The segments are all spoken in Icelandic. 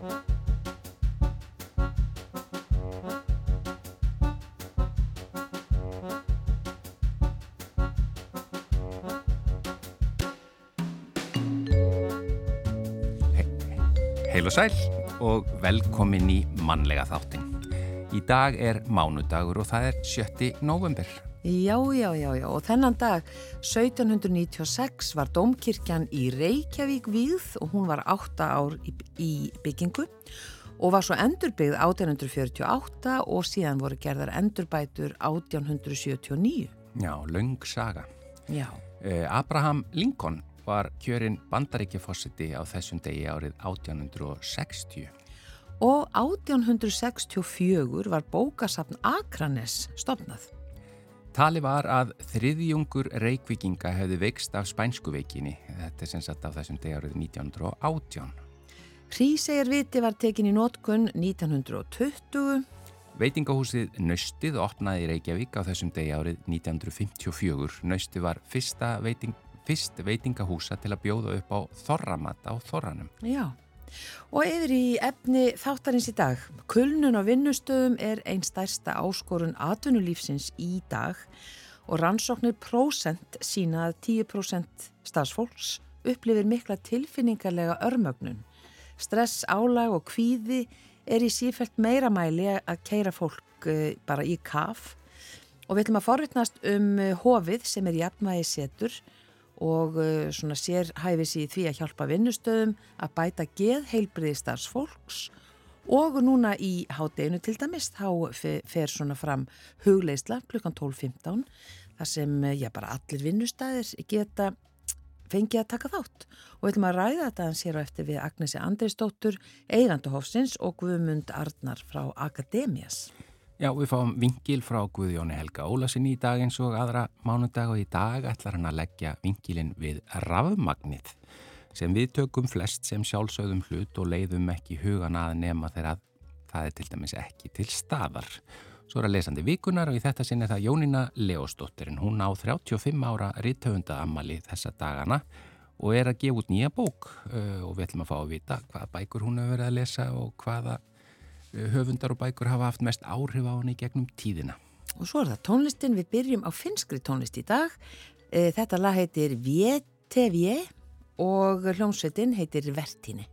Heil og sæl og velkomin í mannlega þáttin. Í dag er mánudagur og það er 7. november. Já, já, já, já, og þennan dag 1796 var Dómkirkjan í Reykjavík víð og hún var 8 ár í, í byggingu og var svo endurbyggð 1848 og síðan voru gerðar endurbætur 1879. Já, laung saga. Já. Eh, Abraham Lincoln var kjörinn bandaríkjafossiti á þessum degi árið 1860. Og 1864 var bókasafn Akranes stopnað. Tali var að þriðjungur reykvikinga hefði veikst af spænskuveikinni. Þetta er sem sagt á þessum degi árið 1918. Hrísegjar viti var tekin í nótkunn 1920. Veitingahúsið Naustið opnaði í Reykjavík á þessum degi árið 1954. Naustið var fyrsta veiting fyrst veitingahúsa til að bjóða upp á þorramat á þorranum. Já, og yfir í efni þáttarins í dag. Kulnun á vinnustöðum er einn stærsta áskorun atvinnulífsins í dag og rannsóknir prósent sína að 10% stafsfólks upplifir mikla tilfinningarlega örmögnun. Stress, álag og kvíði er í sífælt meira mæli að keira fólk eh, bara í kaf. Og við ætlum að forvittnast um eh, hofið sem er jafnvægi setur og uh, svona sér hæfis í því að hjálpa vinnustöðum að bæta geð heilbriði starfsfólks og núna í hátteginu til dæmis þá fer svona fram hugleisla klukkan 12.15 þar sem já bara allir vinnustæðir geta fengið að taka þátt og við ætlum að ræða þetta hans hér á eftir við Agnesi Andreisdóttur, Eigandahofsins og Guðmund Arnar frá Akademias. Já, við fáum vingil frá Guðjóni Helga Ólasin í dag eins og aðra mánudag og í dag ætlar hann að leggja vingilin við rafmagnið sem við tökum flest sem sjálfsögðum hlut og leiðum ekki hugan að nema þegar það er til dæmis ekki til staðar. Svo er að lesandi vikunar og í þetta sinni það Jónina Leosdóttirinn. Hún á 35 ára rittöfunda ammali þessa dagana og er að gefa út nýja bók uh, og við ætlum að fá að vita hvaða bækur hún hefur verið að lesa og hvaða höfundar og bækur hafa haft mest áhrif á hann í gegnum tíðina. Og svo er það tónlistin, við byrjum á finskri tónlist í dag. Eh, þetta lag heitir VTV og hljómsveitin heitir Vertini.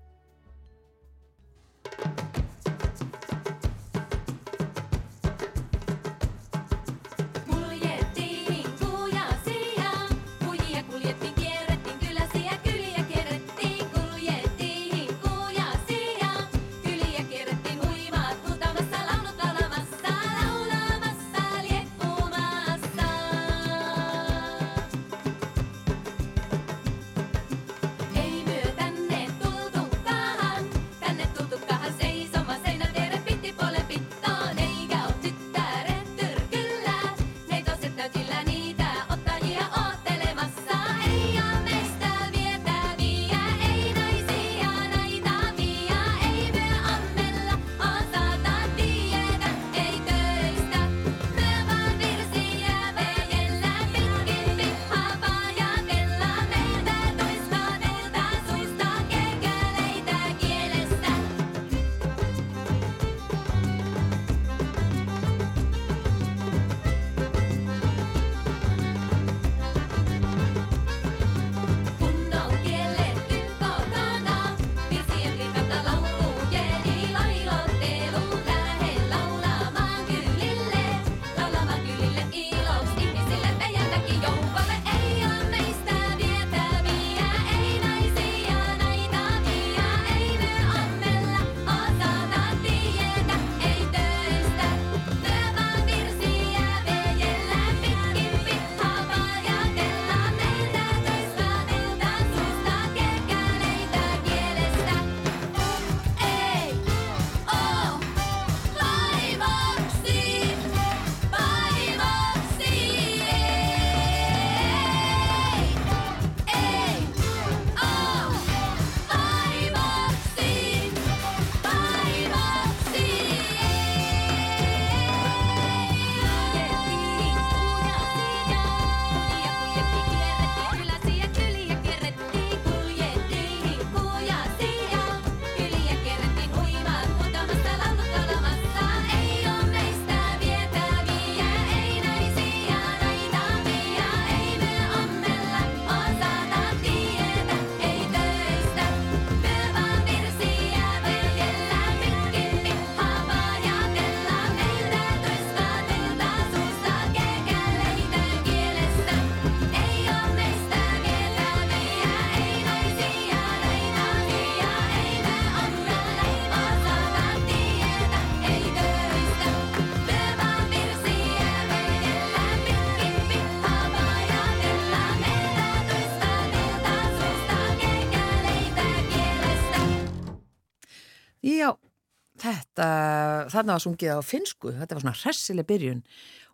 Þarna var sungið á finsku, þetta var svona hressileg byrjun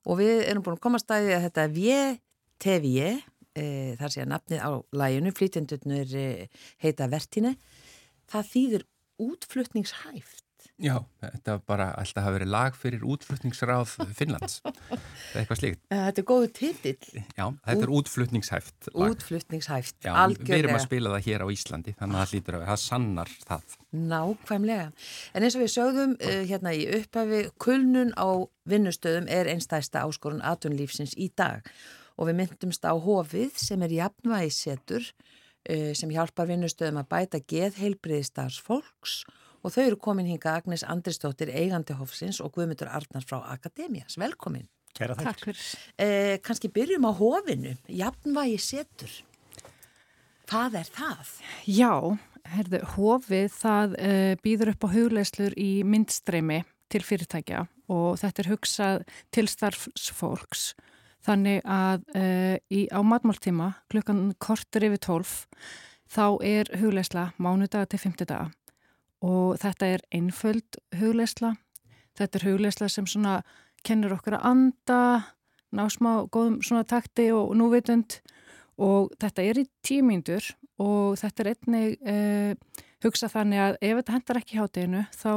og við erum búin að koma að staði að þetta VTV, e, þar sé að nafnið á læginu, flýtjendurnir e, heita Vertine, það þýðir útflutningshæft. Já, þetta var bara alltaf að vera lag fyrir útflutningsráð Finnlands, eitthvað slíkt. Þetta er góðu titill. Já, þetta Út, er útflutningshæft lag. Útflutningshæft, Já, algjörlega. Við erum að spila það hér á Íslandi, þannig að það lítur að það sannar það. Nákvæmlega. En eins og við sögðum uh, hérna í upphafi, kulnun á vinnustöðum er einstæsta áskorun atunlífsins í dag og við myndumst á hofið sem er jafnvægisetur uh, sem hjálpar vinnustöðum að bæta geðheilbriðistars fólks og þau eru komin hinga Agnes Andristóttir eigandi Hofsins og Guðmundur Arnars frá Akademias. Velkomin. Kæra takk. Takk fyrir. Eh, Kanski byrjum á hofinu. Jafnvægi setur. Hvað er það? Já, herðu, hofið það eh, býður upp á hugleislur í myndstreimi til fyrirtækja og þetta er hugsað til starfsfólks. Þannig að eh, í, á matmáltíma klukkan kortur yfir tólf þá er hugleisla mánudaga til fymtudaga og þetta er einföld hugleisla. Þetta er hugleisla sem svona kennur okkur að anda, ná smá góðum svona takti og núvitund og þetta er í tímyndur og þetta er einnig eh, hugsa þannig að ef þetta hendar ekki hátteginu þá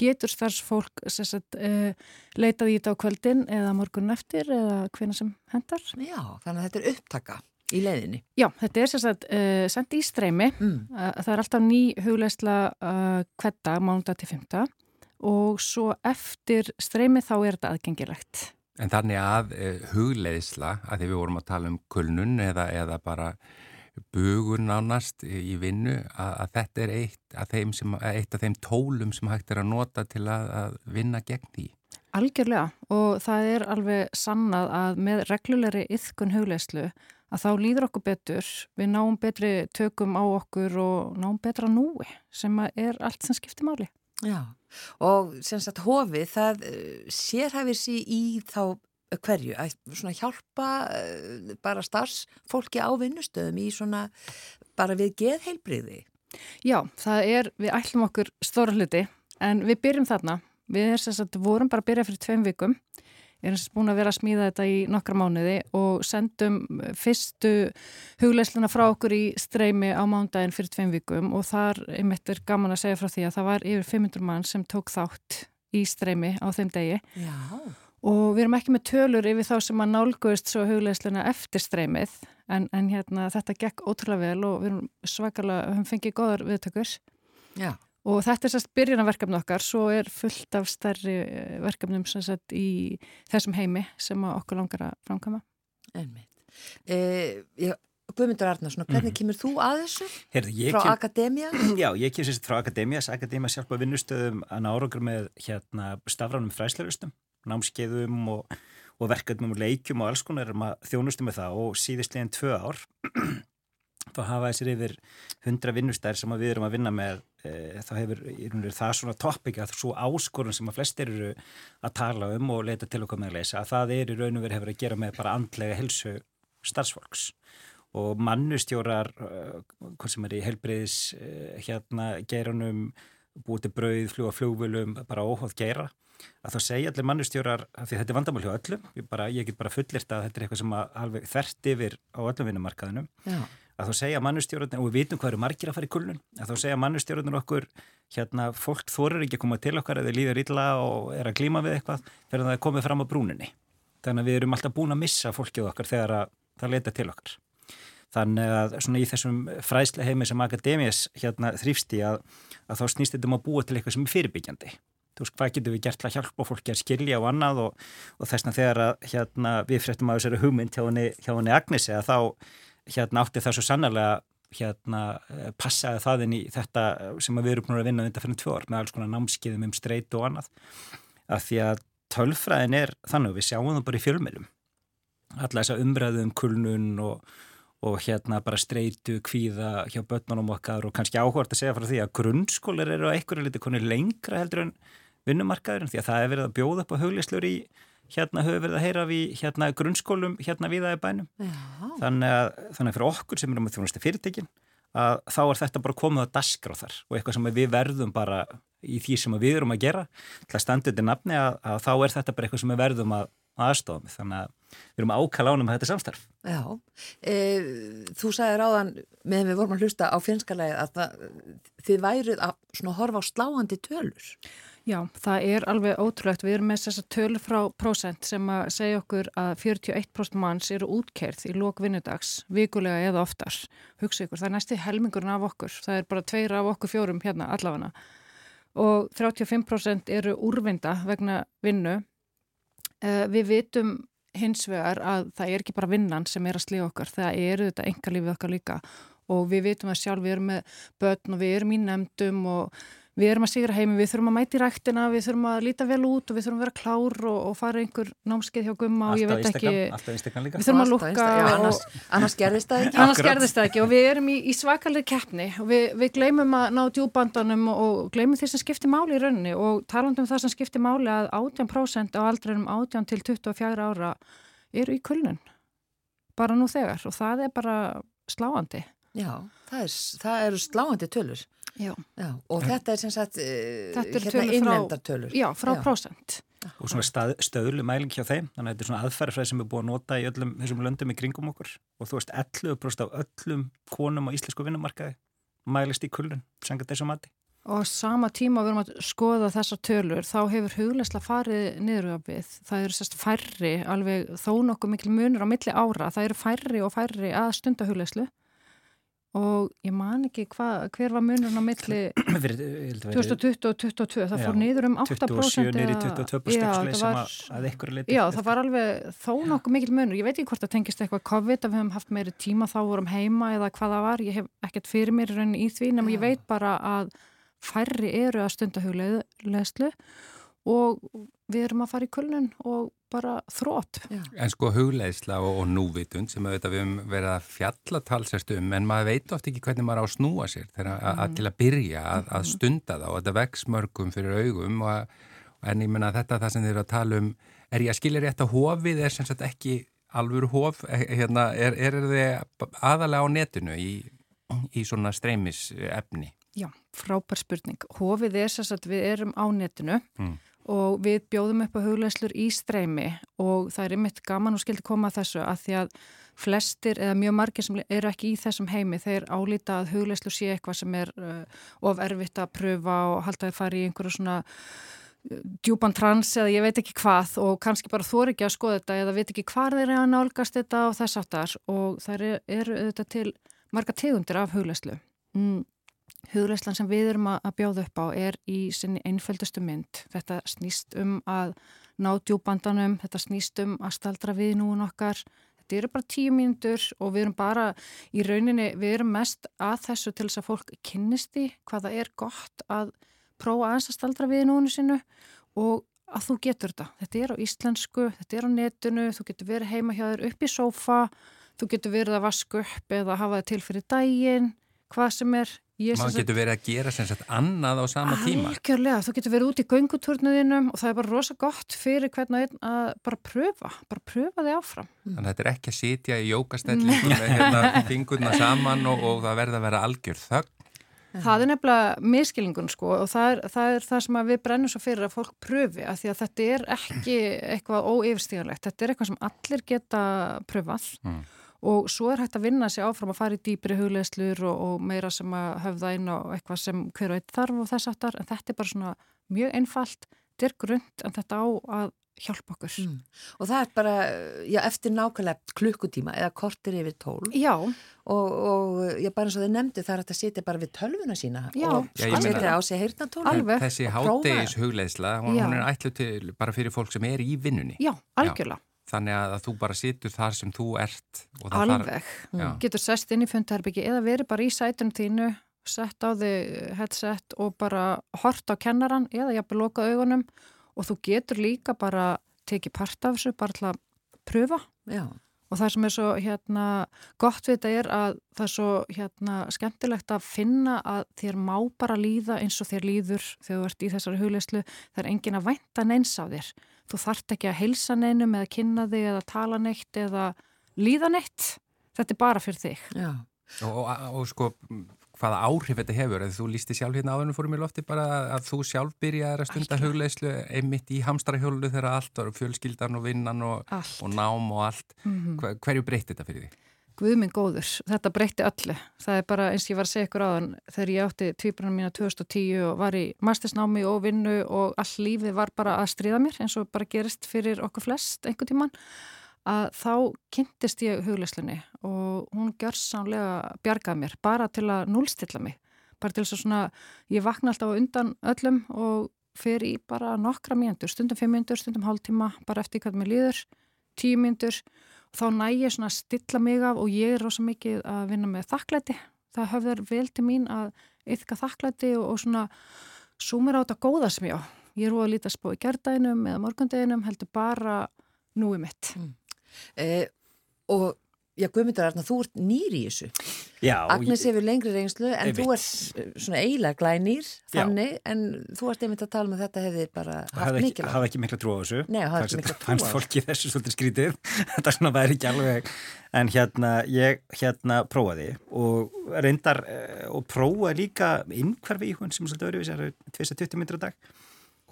getur starfsfólk sagt, eh, leitað í þetta á kvöldin eða morgun eftir eða hvena sem hendar. Já, þannig að þetta er upptaka í leiðinni. Já, þetta er sérstaklega uh, sendt í streymi. Mm. Uh, það er alltaf ný hugleisla uh, kvetta, mánda til fymta og svo eftir streymi þá er þetta aðgengilegt. En þannig að uh, hugleisla, að því við vorum að tala um kulnun eða, eða bara bugun nánast í vinnu, að, að þetta er eitt af, sem, eitt af þeim tólum sem hægt er að nota til að, að vinna gegn því. Algjörlega og það er alveg sannað að með reglulegri yðkun hugleislu að þá líður okkur betur, við náum betri tökum á okkur og náum betra núi sem er allt sem skiptir máli. Já, og sem sagt hofið, það eh, sérhæfir sér í þá hverju, að svona hjálpa eh, bara starfsfólki á vinnustöðum í svona bara við geðheilbriði. Já, það er, við ætlum okkur stóra hluti en við byrjum þarna, við erum sem sagt vorum bara að byrja fyrir tveim vikum erum búin að vera að smíða þetta í nokkra mánuði og sendum fyrstu hugleisluna frá okkur í streymi á mándaginn fyrir tveim vikum og þar er gaman að segja frá því að það var yfir 500 mann sem tók þátt í streymi á þeim degi. Já. og við erum ekki með tölur yfir þá sem að nálgust svo hugleisluna eftir streymið en, en hérna þetta gekk ótrúlega vel og við erum svakalega, við höfum fengið góðar viðtökurs Já Og þetta er sérst byrjunarverkefni okkar, svo er fullt af stærri eh, verkefnum sérst í þessum heimi sem okkur langar að framkama. Ennveit. Eh, Guðmundur Arnarsson, hvernig mm. kemur þú að þessu? Herði, frá kem, Akademia? Já, ég kemur sérst frá Akademias. Akademia sjálfa vinnustöðum að náraugur með hérna, stafránum fræslarustum, námskeiðum og, og verkefnum og leikjum og alls konar erum að þjónustum með það og síðistleginn tvö ár þá hafa þessir yfir hundra vinnustær sem við erum að vinna með þá hefur það svona toppik að svo áskorun sem að flestir eru að tala um og leita til okkur með að leysa að það er í raun og verið hefur að gera með bara andlega helsu starfsfólks. Og mannustjórar e, hvað sem er í helbriðis e, hérna geranum búið til brauð, fljúa fljóvölum bara óhóð gera að þá segja allir mannustjórar, því þetta er vandamál hjá öllum ég, bara, ég get bara fullirt að þetta er eitthvað sem að þert yfir á öllum vinnumarkaðinum. Já að þá segja mannustjórnir, og við vitum hvað eru margir að fara í kulnun, að þá segja mannustjórnir okkur, hérna, fólk þorir ekki að koma til okkar eða líður illa og er að glíma við eitthvað fyrir að það er komið fram á brúninni. Þannig að við erum alltaf búin að missa fólkið okkar þegar að það leita til okkar. Þannig að svona í þessum fræsle heimi sem Akademías hérna þrýfst í að, að þá snýst þetta um að búa til eitthvað sem er fyrirbyggjandi. Þú veist, hvað getur við gert til að hjálpa fólki að skilja og annað og, og þessna þegar að hérna, við fréttum að þessari hugmynd hjá henni Agnesi að þá hérna átti það svo sannarlega hérna eh, passaði það inn í þetta sem við erum búin að vinna þetta fyrir tvö ár með alls konar námskiðum um streyt og annað. Að því að tölfræðin er þannig við sjáum það bara í fjölmjölum alla þessa umræðu um kulnun og, og hérna bara streytu kvíða hjá börnunum okkar og kannski áhvert að segja frá því að grunnskólar eru á einhverju liti konir lengra heldur en vinnumarkaður því að það er verið að bjóða upp á höglislur í hérna höfum við að heyra við hérna grunnskólum hérna viðaði bænum. Þannig að, þannig að fyrir okkur sem erum með þjónustu fyrirtekin að þá er þetta bara komið að daskra þar og eitthvað sem við verðum bara í því sem við erum að gera til að standa undir nafni að, að þá er þetta bara eitthvað sem við verðum að aðstofum þannig að við erum ákala ánum að þetta samstarf. Já, e, þú sagði ráðan meðan við vorum að hlusta á fjenskalagi að það, þið værið að horfa á sláandi tölur Já, það er alveg ótrúlegt. Við erum með þess að tölur frá prósent sem að segja okkur að 41% manns eru útkerð í lók vinnudags, vikulega eða oftar. Hugsa ykkur, það er næsti helmingurinn af okkur. Það er bara tveir af okkur fjórum hérna allafana. Og 35% eru úrvinda vegna vinnu Uh, við vitum hins vegar að það er ekki bara vinnan sem er að slíða okkar, það eru þetta engalífið okkar líka og við vitum að sjálf við erum með börn og við erum í nefndum og við erum að sigra heimi, við þurfum að mæti ræktina, við þurfum að líta vel út og við þurfum að vera klár og, og fara einhver námskeið hjá gumma og ég veit ekki við þurfum að lukka annars, annars gerðist það ekki. Annars gerðist það ekki og við erum í, í svakalir keppni og við, við gleymum að ná djúbandanum og gleymum því sem skiptir máli í rauninni og talandum það sem skiptir máli að 18% á aldrinum 18 til 24 ára eru í kulnun. Bara nú þegar og það er bara sláandi. Já, það, er, það eru sláandi tölur Já. Já, og þetta er sem sagt uh, hérna innvendartölur. Já, frá já. prósent. Og svona stað, stöðlu mæling hjá þeim, þannig að þetta er svona aðferðfræð sem er búið að nota í öllum þessum löndum í kringum okkur og þú veist, 11% af öllum konum á íslensku vinnumarkaði mælist í kullun, sanga þessu mati. Og sama tíma við erum að skoða þessa tölur, þá hefur hugleisla farið niður á við. Það eru sérst færri, alveg þó nokkuð mikil munur á milli ára, það eru færri og færri að stunda hugleislu og ég man ekki hva, hver var munurinn á milli 2020 og 2022 það fór niður um 8% 27 niður í 22% já, var, að, að leiti, já það var alveg þó nokkuð mikil munur. Ég veit ekki hvort það tengist eitthvað COVID að við hefum haft meiri tíma þá vorum heima eða hvað það var. Ég hef ekkert fyrir mér í því en ég veit bara að færri eru að stunda hugleðslu og við erum að fara í kulnun og bara þrótt. En sko hugleisla og, og núvitund sem við hefum verið að fjalla talsast um en maður veit oft ekki hvernig maður á að snúa sér þegar að, að til að byrja að, að stunda það og þetta vex mörgum fyrir augum og, en ég menna þetta það sem þið eru að tala um er ég að skilja rétt að hofið er sem sagt ekki alvöru hof eh, hérna, er, er þið aðalega á netinu í, í svona streymisefni? Já, frábær spurning. Hofið er sem sagt við erum á netinu mm og við bjóðum upp á huglæslur í streymi og það er einmitt gaman og skildi koma að þessu að því að flestir eða mjög margir sem eru ekki í þessum heimi þeir álita að huglæslur sé eitthvað sem er uh, of erfitt að pröfa og halda að fara í einhverju svona uh, djúpan trans eða ég veit ekki hvað og kannski bara er ekki að skoða þetta eða veit ekki hvað þeir eru að nálgast þetta og þess aftar og það eru þetta til marga tegundir af huglæslu. Mm. Hugræslan sem við erum að bjóða upp á er í sinni einföldustu mynd. Þetta snýst um að ná djúbandanum, þetta snýst um að staldra við núin okkar. Þetta eru bara tíu mínútur og við erum bara í rauninni, við erum mest að þessu til þess að fólk kynnist í hvaða er gott að prófa aðeins að staldra við núinu sinu og að þú getur þetta. Þetta er á íslensku, þetta er á netinu, þú getur verið heima hjá þér upp í sófa, þú getur verið að vaska upp eða hafa það til fyrir daginn, hvað sem er Má getur verið að gera sem sagt annað á sama tíma. Algjörlega, þú getur verið út í göngutúrnuðinum og það er bara rosa gott fyrir hvernig einn að bara pröfa, bara pröfa þig áfram. Þannig að þetta er ekki að sitja í jókastellingum með hérna fingurna saman og, og það verða að vera algjör þögn. Það er nefnilega miskilingun sko og það er, það er það sem við brennum svo fyrir að fólk pröfi að því að þetta er ekki eitthvað óyfirstíðanlegt, þetta er eitthvað sem allir geta pröfað. Mm og svo er hægt að vinna sig áfram að fara í dýpri hugleðslur og, og meira sem að höfða inn á eitthvað sem hver og einn þarf og þess aftar en þetta er bara svona mjög einfalt, þetta er grund en þetta á að hjálpa okkur. Mm. Og það er bara, já, eftir nákvæmlega klukkutíma eða kortir yfir tól. Já. Og, og já, bara eins og þið nefndi það er að setja bara við tölvuna sína já, og setja á sig heyrnatól. Þessi háttegis hugleðsla, hún, hún er ætlu til bara fyrir fólk sem er í vinnunni. Já, algjörlega. Þannig að þú bara situr þar sem þú ert. Alveg. Þar, Getur sest inn í fundherbyggi eða verið bara í sætunum þínu, sett á þig headset og bara hort á kennaran eða jafnveg loka augunum og þú getur líka bara tekið part af þessu bara til að pröfa. Já. Og það sem er svo hérna, gott við þetta er að það er svo hérna, skemmtilegt að finna að þér má bara líða eins og þér líður þegar þú ert í þessari hugleyslu. Það er engin að vænta neins á þér þú þart ekki að heilsa neinum eða kynna þig eða tala neitt eða líða neitt þetta er bara fyrir þig Já. Og, og, og sko, hvaða áhrif þetta hefur, eða þú lísti sjálf hérna áðurinn fórum í lofti bara að þú sjálf byrjaði að stunda hugleislu einmitt í hamstrahjólu þegar allt var fjölskyldan og vinnan og, og nám og allt. Mm -hmm. Hver, hverju breytti þetta fyrir því? Guðminn góður, þetta breytti öllu. Það er bara eins ég var að segja ykkur áðan þegar ég átti tvíbrunum mína 2010 og var í mastersnámi og vinnu og all lífið var bara að stríða mér eins og bara gerist fyrir okkur flest einhvern tíman að þá kynntist ég hugleslunni og hún gjör sánlega bjargað mér bara til að núlstilla mig. Bara til þess að svona, ég vakna alltaf undan öllum og fer í bara nokkra mínundur, stundum fimm mínundur, stundum hálf tíma, bara eftir hvað mér líður, tíu mínundur þá næ ég svona að stilla mig af og ég er rosa mikið að vinna með þakklæti. Það höfður vel til mín að yfka þakklæti og, og svona súmir á þetta góða sem ég á. Ég er úr að lítast búið gerðdæginum eða morgundeginum heldur bara núi mitt. Mm. Eh, og Já, Guðmundur Arna, þú ert nýr í þessu. Já. Agnes hefur lengri reynslu en þú ert eh, svona eiginlega glænýr þannig, Já. en þú ert einmitt að tala um að þetta hefði bara haft mikilvægt. Það hafa ekki mikla trú á þessu. Nei, það hafa ekki mikla trú á þessu. Fannst fólki þessu svolítið skrítið. þetta svona væri ekki alveg. En hérna, ég hérna prófaði og reyndar eh, og prófaði líka innhverfi í hún sem svolítið öruvis er 20 minnir á dag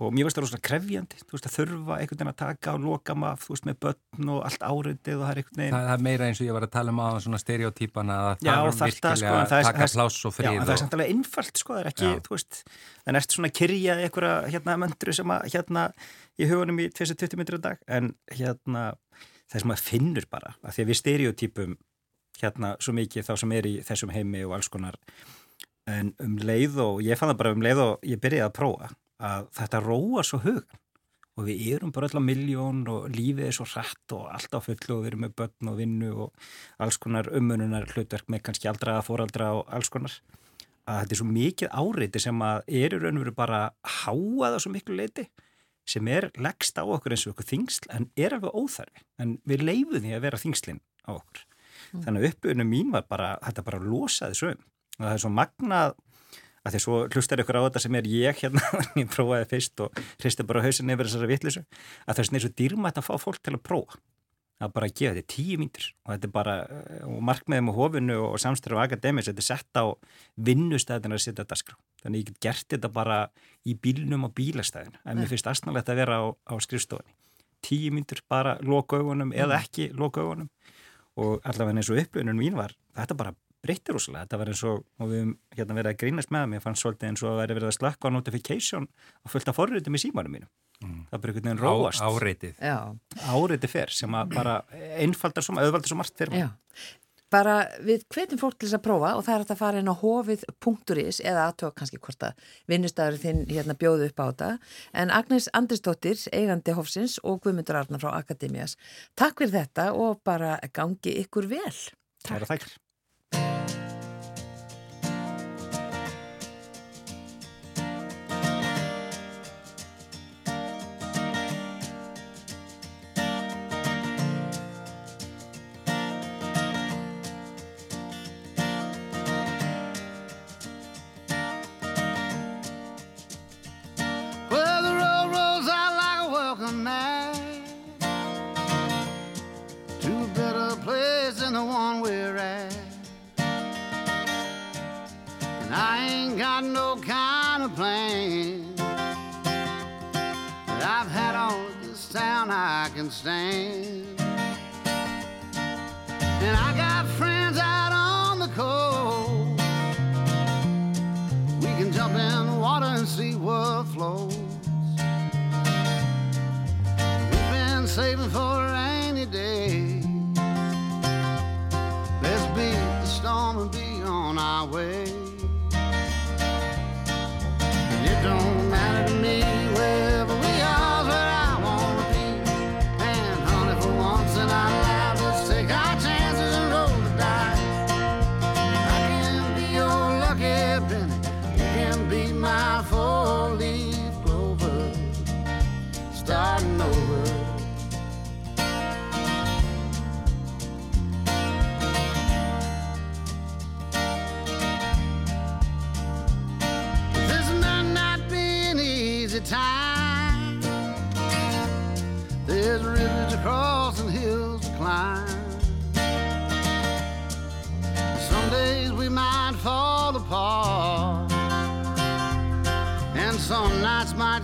og mér veist það rosalega krefjandi þú veist að þurfa einhvern veginn að taka og loka maður þú veist með börn og allt áriðið og það er einhvern veginn Það er meira eins og ég var að tala um á svona stereotýpana að það er virkilega sko, að taka pláss og frið Já, en það er samt alveg innfalt sko, það er ekki, já. þú veist en eftir svona kyrja einhverja hérna möndru sem að hérna í hugunum í 2020 minnir dag en hérna það sem að finnur bara að því að við stereotýpum hérna svo mikið þá sem er í þessum heimi og alls konar en um leið og ég fann það bara um leið og ég byrjaði að prófa að þetta róa svo hugan og við erum bara á miljón og lífið er svo hrætt og allt á fullu og við erum með börn og vinnu og alls konar umununar hlutverk með kannski aldraða, fóraldra og alls konar. Að þetta er svo mikið áreiti sem að er í raun og veru bara háaða svo miklu leiti sem er leggst á okkur eins og okkur þingsl en er alveg óþarfi. En við leifum því að vera þingslinn á okkur. Mm. þannig að uppbyrjunum mín var bara þetta bara losaði sögum og það er svo magnað að því svo hlustar ykkur á þetta sem er ég hérna, ég prófaði fyrst og hristi bara hausin yfir þessari vittlisu, að það er svona eins og dýrmætt að fá fólk til að prófa. Að bara gefa þetta tíu mínir og þetta er bara og markmiðið með hofinu og samstæðu akademis, þetta er sett á vinnustæðin að setja þetta skrá, þannig ég get gert þetta bara í bílnum og bílastæðin en mér finnst aðsnarlegt að vera á, á skrifstofinni tíu mínir, bara loka augunum eða mm. ekki loka augunum og allavega eins og upplöfunum mín var þetta bara breyttir úrslega, þetta var eins og, og við hefum hérna verið að grínast með það, mér fannst svolítið eins og að verið að slakka á notification og fullt af forritum í símanum mínum. Mm. Það bara einhvern veginn róast. Áreitið. Já. Áreitið fer sem að bara einfaldar svo, auðvaldar svo margt fyrir mig. Já. Bara við hvetjum fólk til þess að prófa og það er að fara inn á hofið.is eða aðtók kannski hvort að vinnustæður þinn hérna bjóðu upp á þetta. En Agnes Andrisdóttir, eigandi hofsins og Guðmundur Arnar frá Akademias, takk fyrir þetta og bara gangi ykkur vel. Takk. than the one we're at. And I ain't got no kind of plan But I've had all of this town I can stand. And I got friends out on the coast. We can jump in the water and see what flows. We've been saving for a rainy day.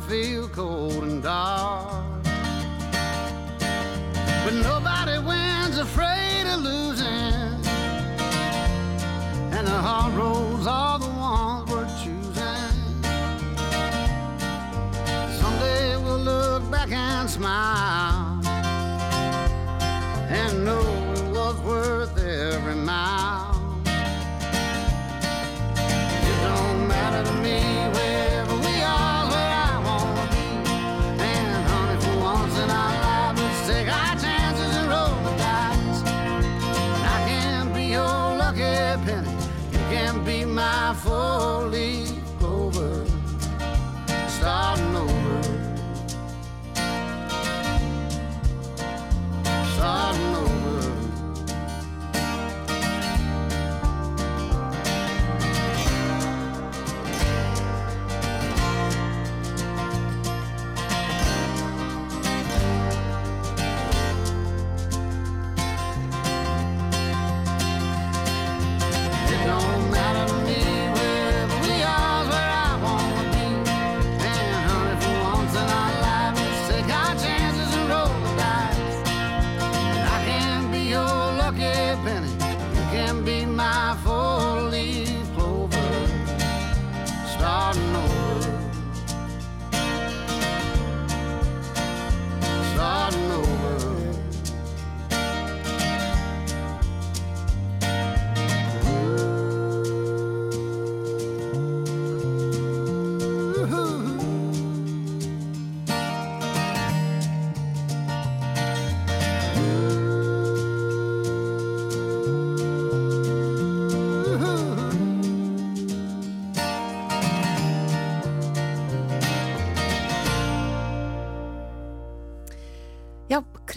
Feel cold and dark. But nobody wins afraid of losing. And the hard roads are the ones worth choosing. Someday we'll look back and smile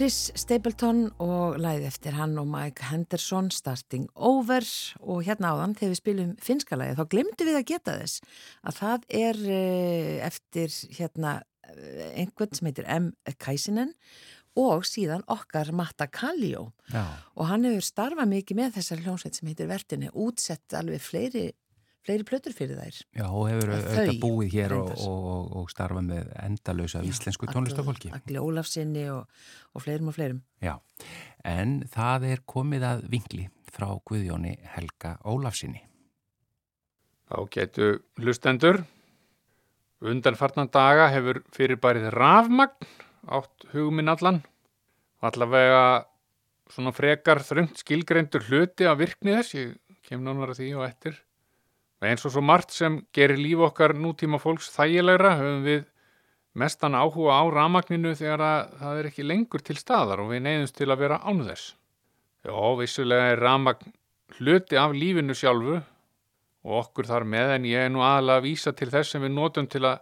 Chris Stapleton og læði eftir hann og Mike Henderson Starting Over og hérna áðan þegar við spilum finska læði þá glemdu við að geta þess að það er eh, eftir hérna eh, einhvern sem heitir M. Kaisinen og síðan okkar Matta Kallio og hann hefur starfað mikið með þessar hljómsveit sem heitir Vertinni, útsett alveg fleiri, fleiri plötur fyrir þær. já og hefur auðvitað búið hér og, og, og starfa með endalösa íslensku tónlistafólki. Agli Ólafsinni og, og fleirum og fleirum. Já, en það er komið að vingli frá Guðjóni Helga Ólafsinni. Þá getur hlustendur. Undanfarnan daga hefur fyrirbærið rafmagn átt huguminn allan. Allavega svona frekar þröngt skilgreindur hluti af virkni þess, ég kem nánar að því og eftir. Eins og svo margt sem gerir líf okkar nútíma fólks þægilegra höfum við mestan áhuga á rafmagninu þegar að það er ekki lengur til staðar og við neyðumst til að vera án þess. Já, vissulega er rafmagn hluti af lífinu sjálfu og okkur þar með en ég er nú aðalega að vísa til þess sem við notum til að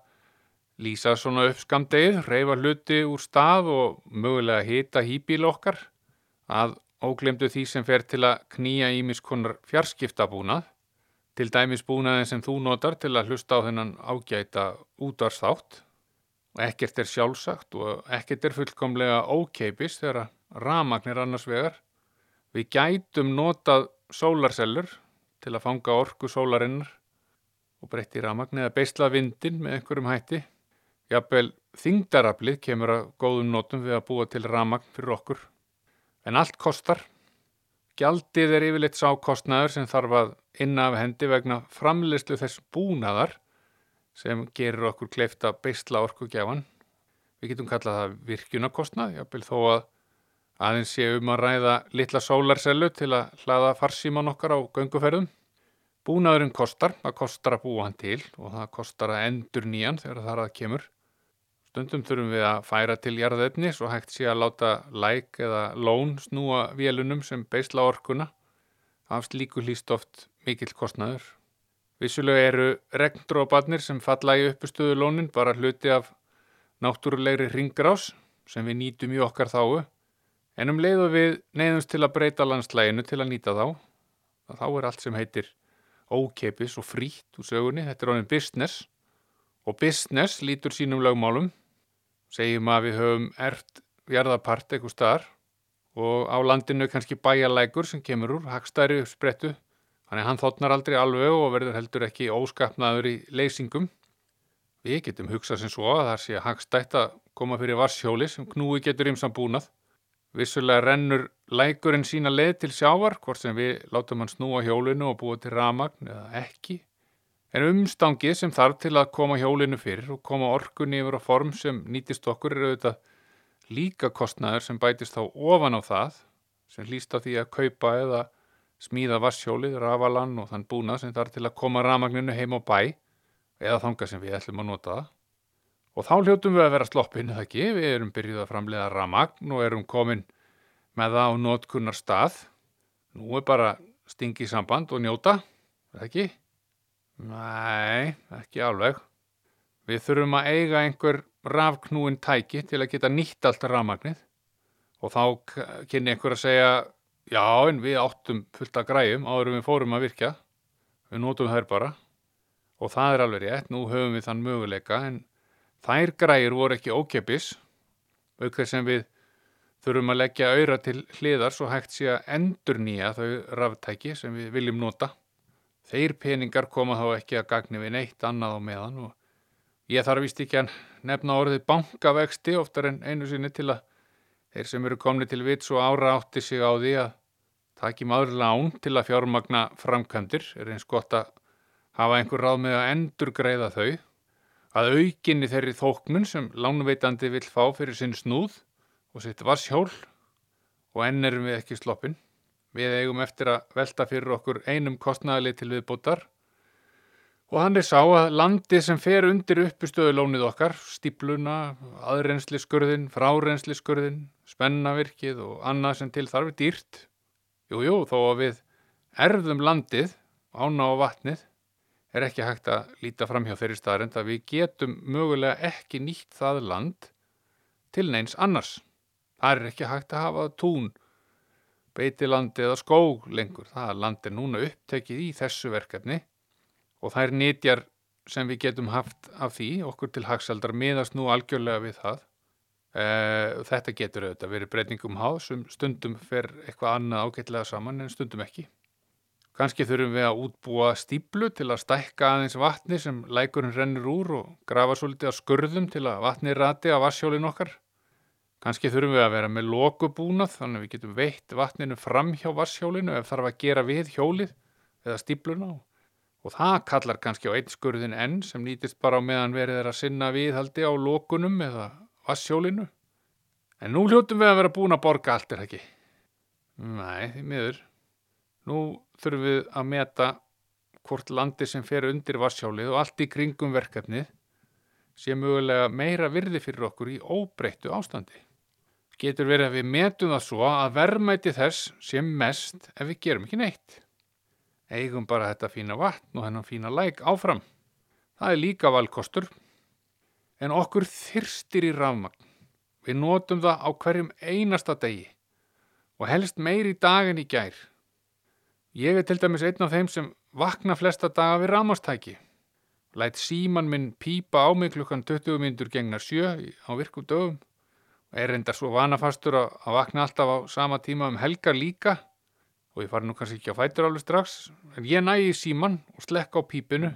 lýsa svona upp skamdegið, reyfa hluti úr stað og mögulega hita hýbíl okkar að óglemdu því sem fer til að knýja ímiskonar fjarskiptabúnað, til dæmis búnaðin sem þú notar til að hlusta á þennan ágæta útvarsþátt og ekkert er sjálfsagt og ekkert er fullkomlega ókeipis þegar ramagnir annars vegar. Við gætum notað sólarsellur til að fanga orku sólarinnar og breytti ramagn eða beisla vindin með einhverjum hætti. Jafnvel þingdaraflið kemur að góðum notum við að búa til ramagn fyrir okkur. En allt kostar. Gjaldið er yfirleitt sá kostnaður sem þarf að inna af hendi vegna framleyslu þess búnaðar sem gerir okkur kleift að beisla orku gjafan. Við getum kallað það virkjunarkostnað, jafnvel þó að aðeins sé um að ræða litla sólarsellu til að hlaða farsíman okkar á gönguferðum. Búnaðurinn kostar, það kostar að búa hann til og það kostar að endur nýjan þegar það að kemur. Stundum þurfum við að færa til jarðefni svo hægt sé að láta læk eða lón snúa vélunum sem beisla orkuna. Af slíku hlýst oft mikill kostnaður. Vissulega eru regndróparnir sem falla í uppustuðu lónin bara hluti af náttúrulegri ringrás sem við nýtum í okkar þáu. En um leiðu við neyðumst til að breyta landslæginu til að nýta þá. Þá er allt sem heitir ókeipis og frítt úr sögunni. Þetta er honin business og business lítur sínum lögmálum. Segjum að við höfum ert jarðapart eitthvað staðar og á landinu kannski bæjarlækur sem kemur úr hagstæri sprettu Þannig hann þotnar aldrei alveg og verður heldur ekki óskapnaður í leysingum. Við getum hugsað sem svo að það sé hagstætt að koma fyrir varshjóli sem knúi getur ymsam búnað. Vissulega rennur lækurinn sína leið til sjávar, hvort sem við látum hann snúa hjólinu og búa til ramagn eða ekki. En umstangið sem þarf til að koma hjólinu fyrir og koma orkunni yfir á form sem nýtist okkur er auðvitað líka kostnaður sem bætist þá ofan á það sem hlýst á því að kaupa eða smíða vasshjólið, rafalan og þann búnað sem þarf til að koma ramagninu heim á bæ eða þanga sem við ætlum að nota það. Og þá hljótum við að vera sloppin eða ekki, við erum byrjuð að framlega ramagn og erum komin með það á notkunnar stað. Nú er bara stingi samband og njóta, eða ekki? Nei, ekki alveg. Við þurfum að eiga einhver rafknúin tæki til að geta nýtt allt rafmagnið og þá kynni einhver að segja já en við áttum fullt að græjum áður við fórum að virka. Við nótum þær bara og það er alveg rétt, nú höfum við þann möguleika en þær græjur voru ekki ókeppis auk þess sem við þurfum að leggja auðra til hliðar svo hægt sé að endur nýja þau raftæki sem við viljum nota. Þeir peningar koma þá ekki að gagni við neitt annað á meðan og ég þarf vist ekki að nefna orðið bankavexti oftar en einu sinni til að þeir sem eru komni til vits og ára átti sig á því að taki maður lán til að fjármagna framkvæmdir er eins gott að hafa einhver ráð með að endur greiða þau að aukinni þeirri þóknun sem lánveitandi vil fá fyrir sinn snúð og sitt vasshjól og enn erum við ekki sloppin. Við eigum eftir að velta fyrir okkur einum kostnæðali til viðbútar og hann er sá að landi sem fer undir uppustöðulónið okkar, stípluna, aðrensliskurðin, frárensliskurðin, spennavirkið og annað sem til þarf er dýrt. Jú, jú, þó að við erfðum landið, ána á vatnið, er ekki hægt að líta fram hjá þeirri staðrind að við getum mögulega ekki nýtt það land til neins annars. Það er ekki hægt að hafa tún, beitilandi eða skóg lengur. Það land er núna upptekið í þessu verkefni og er nýtjar sem við getum haft af því, okkur til hagsaldar miðast nú algjörlega við það. Uh, þetta getur auðvitað verið breytingum háð sem stundum fer eitthvað annað ágætlega saman en stundum ekki. Kanski þurfum við að útbúa stíplu til að stækka aðeins vatni sem lækurinn rennur úr og grafa svolítið að skurðum til að vatni rati á vassjólin okkar. Kanski þurfum við að vera með lokubúnað þannig að við getum veitt vatninu fram hjá vassjólinu ef þarf að gera við hjólið eða stípluna og það kallar kannski á einn skurðin enn sem nýtist bara á meðan verið er að sinna viðhaldi á lokunum eða vassjólinu. En nú hljóttum við að vera búin að borga allt er ekki. Nei, því miður. Nú þurfum við að meta hvort landi sem fer undir vassjálið og allt í kringum verkefnið sé mögulega meira virði fyrir okkur í óbreyttu ástandi. Getur verið að við metum það svo að verðmæti þess sé mest ef við gerum ekki neitt. Eigum bara þetta fína vatn og hennan fína læk áfram. Það er líka valkostur. En okkur þyrstir í rafmagn. Við notum það á hverjum einasta degi og helst meir í dag en í gær. Ég er til dæmis einn af þeim sem vakna flesta daga við rámastæki. Lætt síman minn pípa á mig klukkan 20 minnur gengnar sjö á virkum dögum. Er enda svo vanafastur að vakna alltaf á sama tíma um helgar líka og ég fari nú kannski ekki á fætur alveg strax. En ég nægi síman og slekka á pípinu.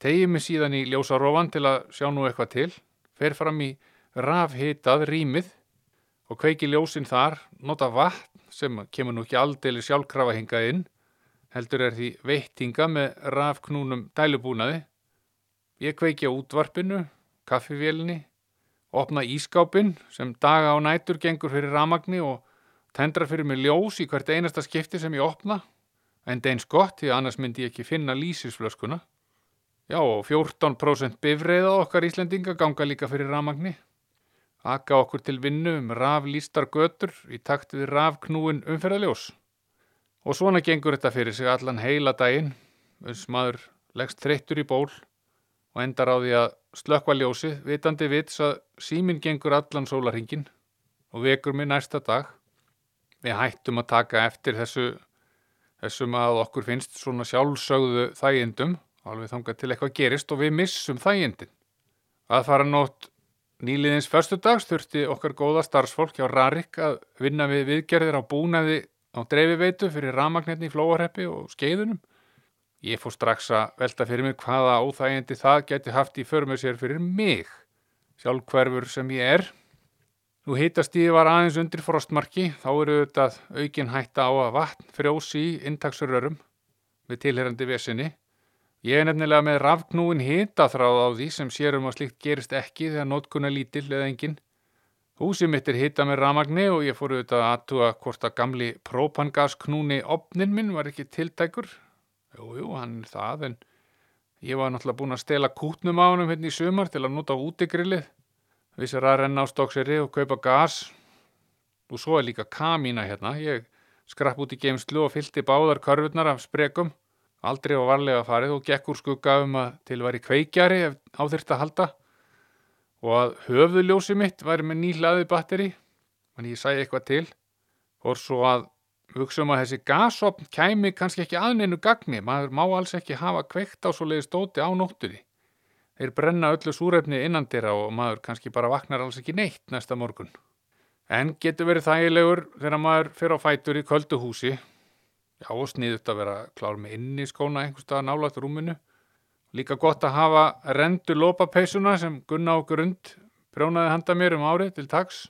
Tegið mig síðan í ljósarofan til að sjá nú eitthvað til. Fer fram í rafhitað rýmið og kveiki ljósin þar, nota vatn sem kemur nú ekki aldeilig sjálfkrafa hingað inn, heldur er því veittinga með rafknúnum dælubúnaði. Ég kveiki á útvarpinu, kaffivélni, opna ískápin sem daga á nætur gengur fyrir ramagni og tendra fyrir mig ljós í hvert einasta skipti sem ég opna, en deins gott því annars myndi ég ekki finna lýsisflöskuna. Já og 14% bifreiða okkar Íslendinga ganga líka fyrir ramagni aka okkur til vinnu um raflýstar götur í takt við rafknúin umferðaljós. Og svona gengur þetta fyrir sig allan heila daginn, uns maður leggst þreyttur í ból og endar á því að slökva ljósið, vitandi vits að síminn gengur allan sólarhingin og vekur mig næsta dag. Við hættum að taka eftir þessu, þessum að okkur finnst svona sjálfsögðu þægindum, alveg þangað til eitthvað gerist og við missum þægindin. Að fara nótt Nýliðins förstu dags þurfti okkar góða starfsfólk hjá Rarik að vinna við viðgerðir á búnaði á dreifiveitu fyrir ramagnetni í flóarheppi og skeiðunum. Ég fór strax að velta fyrir mig hvaða óþægindi það geti haft í förmur sér fyrir mig, sjálfhverfur sem ég er. Nú hitastíði var aðeins undir frostmarki, þá eru þetta aukin hætta á að vatn frjósi í intaksurörum við tilherandi vesinni. Ég er nefnilega með rafknúin hitaþráð á því sem sérum að slíkt gerist ekki þegar nótkunna lítill eða enginn. Húsið mitt er hita með ramagni og ég fór auðvitað að aðtúa hvort að gamli propangasknúni opnin minn var ekki tiltækur. Jú, jú, hann er það, en ég var náttúrulega búin að stela kútnum á hann hérna í sumar til að nota útigrillið. Vissar að renna á stókseri og kaupa gas. Og svo er líka kamína hérna. Ég skrapp út í geimslu og fylgti báðar körfurnar af sprekum. Aldrei á varlega farið og gekk úr skugga um að til væri kveikjari ef áþyrst að halda og að höfðuljósi mitt væri með nýlaði batteri en ég sæði eitthvað til og svo að hugsa um að þessi gasopn kæmi kannski ekki aðneinu gagni. Maður má alls ekki hafa kveikt á svo leiði stóti á nóttuði þeir brenna öllu súrefni innandira og maður kannski bara vaknar alls ekki neitt næsta morgun. En getur verið þægilegur þegar maður fyrir á fætur í kölduhúsi já og sniðut að vera klár með inn í skóna einhverstað nálat rúminu. Líka gott að hafa rendu lópapeisuna sem gunna á grund prjónaði handa mér um árið til tags.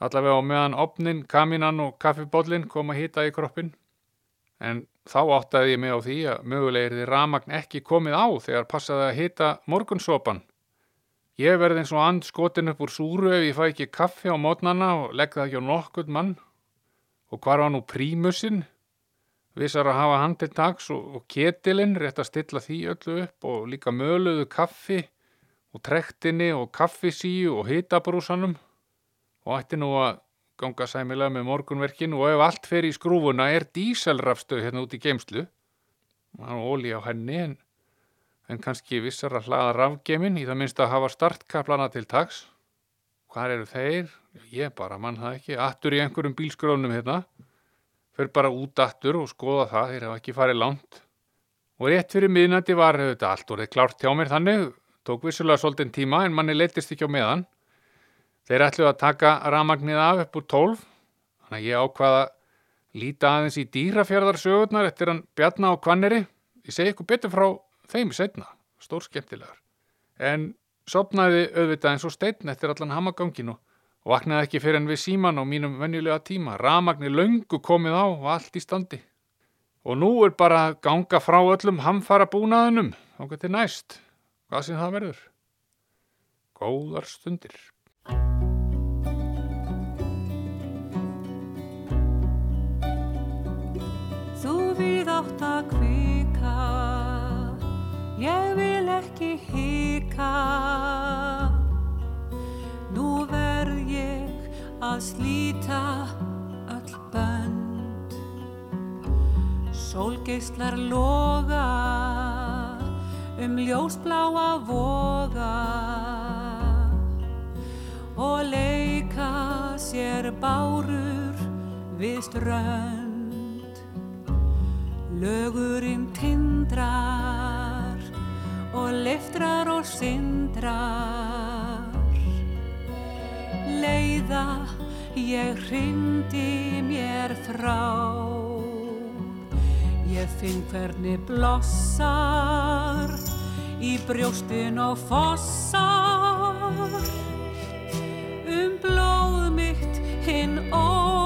Allavega á meðan opnin, kaminan og kaffibóllin kom að hýta í kroppin. En þá áttaði ég mig á því að mögulegir því ramagn ekki komið á þegar passaði að hýta morgunsopan. Ég verði eins og and skotin upp úr súru ef ég fæ ekki kaffi á mótnana og legg það ekki á nokkuð mann. Og hvar var nú prímusinn? Vissar að hafa dags og, og ketilinn rétt að stilla því öllu upp og líka möluðu kaffi og trektinni og kaffisíu og hitabrúsanum og ætti nú að ganga sæmilega með morgunverkin og ef allt fer í skrúfuna er díselrafstöð hérna út í geimslu og óli á henni en, en kannski vissar að hlaða rafgemin í það minnst að hafa startkaplana til tags. Hvað eru þeir? Ég bara mann það ekki. Attur í einhverjum bílskrónum hérna fyrir bara út aftur og skoða það, þeir hafa ekki farið langt. Og rétt fyrir miðnætti var þetta allt orðið klárt hjá mér þannig, tók vissulega svolítinn tíma en manni leytist ekki á meðan. Þeir ætluði að taka ramagnið af upp úr tólf, þannig að ég ákvaða líta aðeins í dýrafjörðarsögurnar eftir hann bjarna á kvanneri. Ég segi ykkur betur frá þeim í setna, stór skemmtilegar. En sopnaði auðvitað eins og steitn eftir allan hamaganginu og vaknaði ekki fyrir en við síman á mínum venjulega tíma. Ramagni löngu komið á og allt í standi. Og nú er bara að ganga frá öllum hamfara búnaðunum, okkur til næst, hvað sem það verður. Góðar stundir. Við átt að kvika, ég vil ekki hika. Nú verð ég að slíta öll bönd. Sólgeislar loga um ljósbláa voga og leika sér bárur við strönd. Lögurinn tindrar og liftrar og sindrar. Leiða ég hrindi mér frá. Ég finn hvernig blossar í brjóstin og fossar. Um blóð mitt hinn ólgandi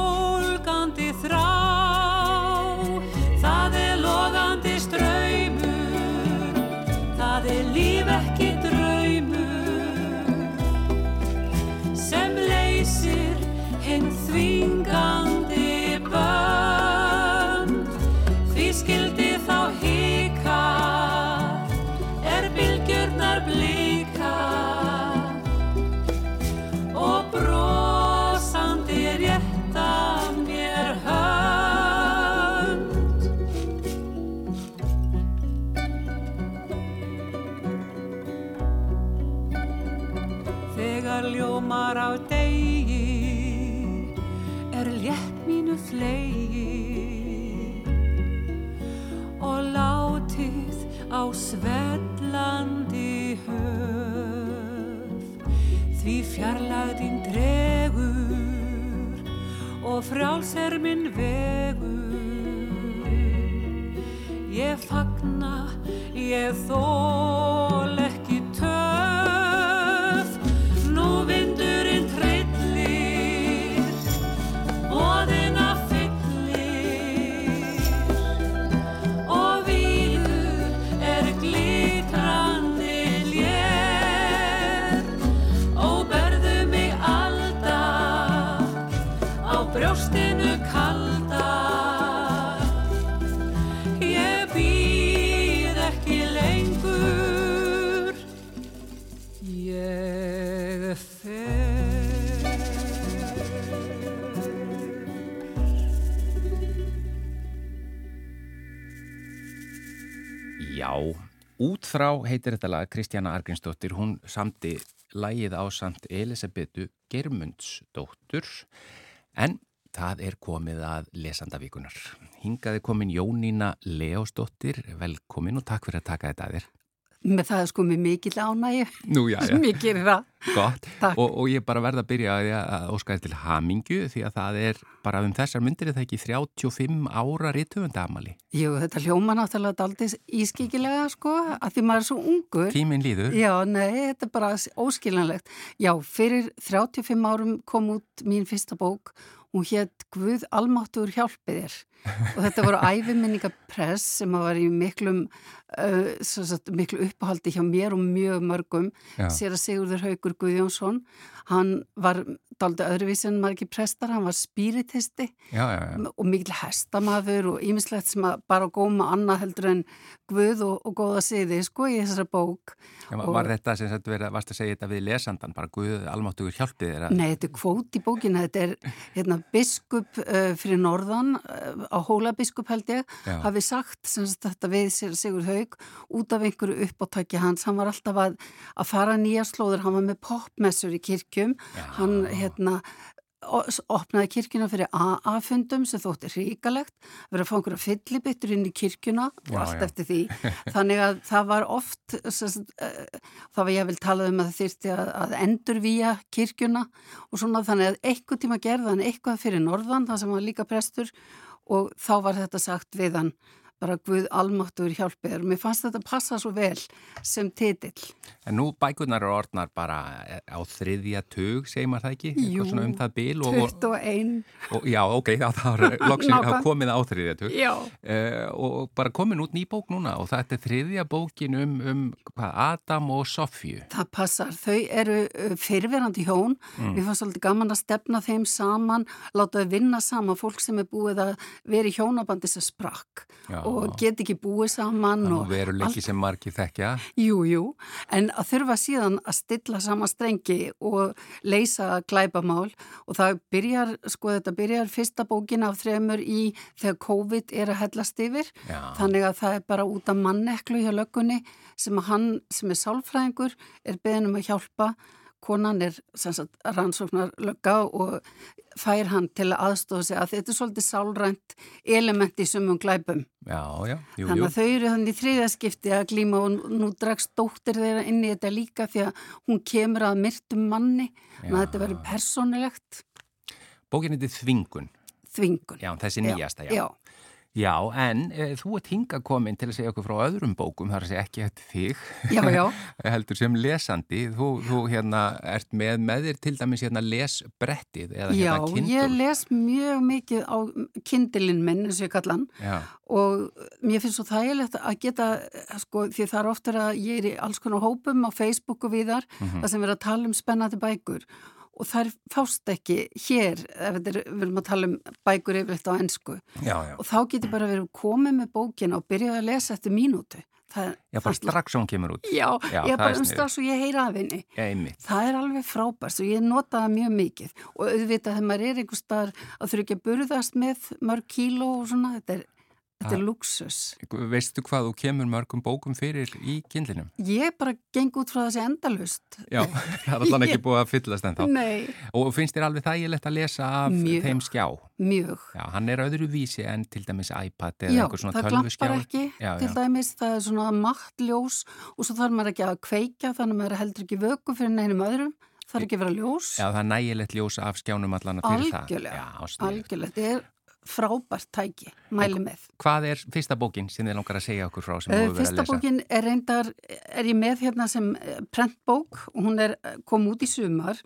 og frjáls er minn vegur. Ég fagna, ég þól útþrá heitir þetta lag Kristjana Argrinsdóttir, hún samti lagið á samt Elisabetu Germundsdóttur en það er komið að lesandavíkunar. Hingaði komin Jónína Leósdóttir, velkomin og takk fyrir að taka þetta að þér. Með það sko með já, já. sem ég gerir það. Og, og ég bara verða að byrja að, að óska til hamingju því að það er bara um þessar myndir er það ekki 35 ára rítuðundamali. Jú, þetta hljóma náttúrulega daldið ískikilega sko, að því maður er svo ungur. Tíminn líður. Já, nei, þetta er bara óskiljanlegt. Já, fyrir 35 árum kom út mín fyrsta bók, hún hétt Guð almáttur hjálpið þér og þetta voru æfiminningapress sem var í miklum, uh, sagt, miklu uppáhaldi hjá mér og mjög mörgum. Já. Sér að Sigurður Haugur Guðjónsson, hann var daldið öðruvísi en margir prestar, hann var spíritisti Já, já, já. og mikil hestamaður og ýmislegt sem að bara góma annað heldur en Guð og, og góða siði sko í þessari bók. Og- var þetta sem sagt verið, varst að segja þetta við lesandan, bara Guð almáttugur hjálpið þér. Nei, þetta er kvót í bókina, þetta er hérna, biskup uh, fyrir norðan, uh, á hólabiskup held ég, Já. hafi sagt sem sagt, þetta við Sig- Sigurð Haug út af einhverju uppáttæki hans, hann var alltaf að, að fara nýja slóður, hann var með popmessur í kirkjum, Já. hann hérna opnaði kirkjuna fyrir AA-fundum sem þótti hríkalegt, verið að fá einhverja fyllibittur inn í kirkjuna og allt já. eftir því. Þannig að það var oft, sem uh, það var ég vil talað um að það þyrfti að, að endurvíja kirkjuna og svona þannig að eitthvað tíma gerði hann eitthvað fyrir norðan, það sem var líka prestur og þá var þetta sagt við hann bara Guð almáttur hjálpið og mér fannst þetta passa svo vel sem titill. En nú bækurnar eru orðnar bara á þriðja tug, segir maður það ekki? Jú. Um það bil og, og, 21. og já, ok, það loksinn Nákvæm. að komið á þriðja tug Já. uh, og bara komin út ný bók núna og þetta er þriðja bókin um, um hvað, Adam og Sofju. Það passar. Þau eru uh, fyrirverandi hjón. Mm. Mér fannst svolítið gaman að stefna þeim saman, láta þau vinna saman fólk sem er búið að vera í hjónabandi sem sprakk Já. og get ekki búið saman. Þannig og veruleiki sem margir þekkja. Jú, jú, en að þurfa síðan að stilla sama strengi og leysa glæpamál og það byrjar, sko þetta byrjar fyrsta bókin af þremur í þegar COVID er að hellast yfir Já. þannig að það er bara út af manneklu hjá löggunni sem að hann sem er sálfræðingur er beðin um að hjálpa konan er sagt, rannsóknar lögga og fær hann til að aðstofa sig að þetta er svolítið sálrænt element í sumum glæpum. Já, já, jú, Þannig jú. að þau eru þannig í þriðja skipti að glíma og nú dregst dóttir þeirra inn í þetta líka því að hún kemur að myrtum manni þannig að þetta verður persónulegt Bókin heitir Þvingun. þvingun. Já, þessi nýjasta, já. Já, Já, en e, þú ert hinga komin til að segja okkur frá öðrum bókum, þar að segja ekki eftir þig. já, já. heldur sem lesandi, þú, þú hérna ert með með þér til dæmis hérna lesbrettið eða Já, hérna kindul. ég les mjög mikið á kindilinn minn, eins og ég kalla hann, Já, og mér finnst svo þægilegt að geta, sko, því það er oftar að ég er í alls konar hópum á Facebook og viðar, Mhm. það sem verður að tala um spennandi bækur og þær fást ekki hér, ef þetta er, við erum að tala um bækur yfirleitt á ennsku já, já. og þá getur bara verið komið með bókina og byrjaði að lesa eftir mínútu. Það, Já, bara strax sem hún kemur út. Já, Já, ég bara er um strax og ég heyra af henni. Já. Það er alveg frábært og ég nota það mjög mikið og auðvitað þegar maður er einhver staðar að þurfa ekki að burðast með mörg kíló og svona, þetta er, þetta er Það- luxus. Veistu hvað þú kemur mörgum bókum fyrir í kindlinum? Ég bara geng út frá þessi endalust. Já, það er allan ekki búið að fyllast en þá. Nei, Og finnst þér alveg þægilegt að lesa af Mjög. þeim skjá? mjög. Já, hann er öðru vísi en til dæmis iPad eða Já, einhver svona það tölvuskjá. glampar ekki Já, til já. dæmis, það er svona mattljós og svo þarf maður ekki að kveika þannig að maður er heldur ekki vöku fyrir neinum öðrum. þarf ekki að vera ljós. Já, það er nægilegt ljós af skjánum allan fyrir það. Algjörlega, Já, algjörlega. Frábært tæki, mæli með. Hvað er fyrsta bókin sem þið langar að segja okkur frá sem Uh, þú hefur verið að Fyrsta lesa? bókin er reyndar, er ég með hérna sem eh, prentbók og hún er eh, kom út í sumar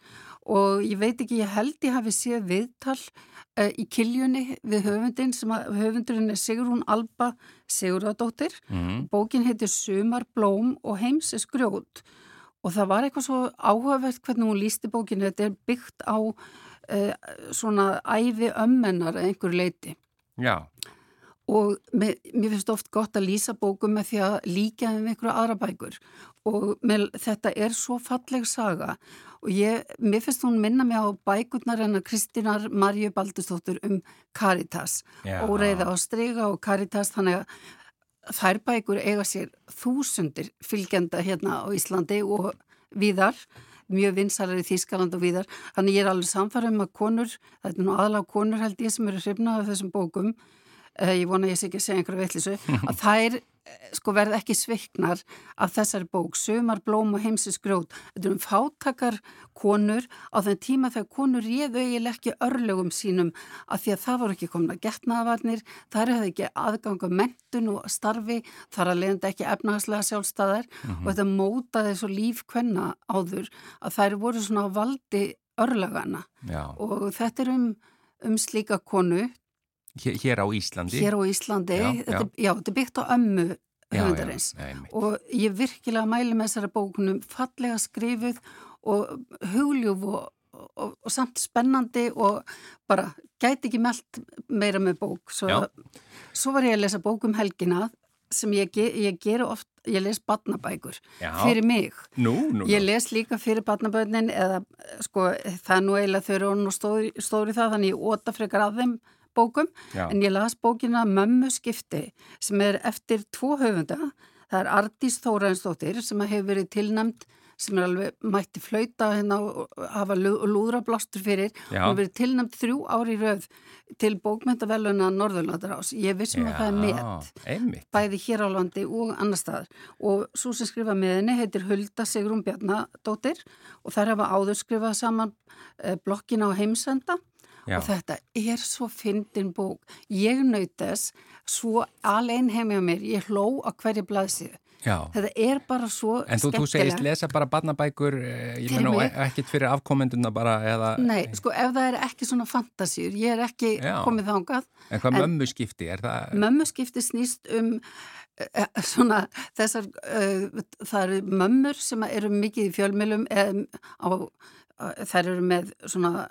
og ég veit ekki, ég held ég hafi séð viðtal uh, í kiljunni við höfundin sem að höfundurinn er Sigrún Alba Sigurðardóttir. Mm. Bókin heitir Sumar, blóm og heims er skrjót og það var eitthvað svo áhugavert hvernig hún lísti bókinu. Þetta er byggt á uh, svona æfi ömmennar að einhverju leiti Já, og mér, mér finnst oft gott að lýsa bókum með því að líka um einhverja aðra bækur. Og með, þetta er svo falleg saga. Og ég, mér finnst hún minna mig á bækurnar en að Kristínar Marju Baldustóttur um Caritas. Já. óreiða á strega og Caritas þannig að þær bækur eiga sér þúsundir fylgjenda hérna á Íslandi og víðar mjög vinsalar í Þýskaland og víðar. Þannig ég er alveg samfærum um að konur þetta er nú aðalega konur held ég sem eru hrifnað af þessum bókum. Eh, ég vona ég sé ekki að segja einhverju veitlisu að þær sko verð ekki sviknar af þessari bók Sumar, blóm og heimsins grjót. Þetta er um fátakar konur. Á þenn tíma þegar konur réðu eiginlega ekki örlögum sínum af því að það voru ekki komin að getnaðavarnir þær hefði ekki aðganga mentun og starfi þar að leiðandi ekki efnahagslega sjálfstæðar og þetta mótaði svo líf kvenna áður að þær voru svona á valdi örlögana já. og þetta er um, um slíka konu Hér, hér á Íslandi. hér á Íslandi, Já, þetta, já. já, þetta er byggt á ömmu höfundarins og ég virkilega mæli með þessari bókunum fallega skrifuð og hugljúf og, og, og samt spennandi og bara gæti ekki meld meira með bók svo, svo var ég að lesa bók um helgina sem ég, ég gera oft ég les badnabækur Já. fyrir mig Nú, nú, Ég nú. les líka fyrir barnabönnin eða sko það er nú eiginlega þau eru nú stóri, stóri það þannig ég óta frekar að þeim bókum Já. en ég las bókina Mömmu skipti sem er eftir tvo höfunda það er Ardís Þóraðinsdóttir sem hefur verið tilnæmt sem er alveg mætti flauta hérna og hafa lú- lúðrablástur fyrir Já. hefur verið tilnæmt þrjú ári röð til bókmyndaveluna Norðurlandarás ég vissum að það er met einmitt. bæði hér á landi og annar staðar og svo sem skrifa með henni heitir Hulda Sigrun Bjarnadóttir og þær hafa áður skrifað saman eh, blokkina á heimsenda Já. og þetta er svo fyndin bók ég naut þess svo alveg heimja mér, ég hló á hverju blaðsíðu Já. þetta er bara svo En þú, þú segist lesa bara barnabækur, eh, ég meina og ekkit fyrir afkomenduna bara eða... Nei, sko ef það er ekki svona fantasíur, ég er ekki Já. komið þangað En hvað mömmu skipti, er það... Mömmu skipti snýst um uh, svona þessar, uh, það eru mömmur sem eru mikið í fjölmjölum um, á, uh, þær eru með svona,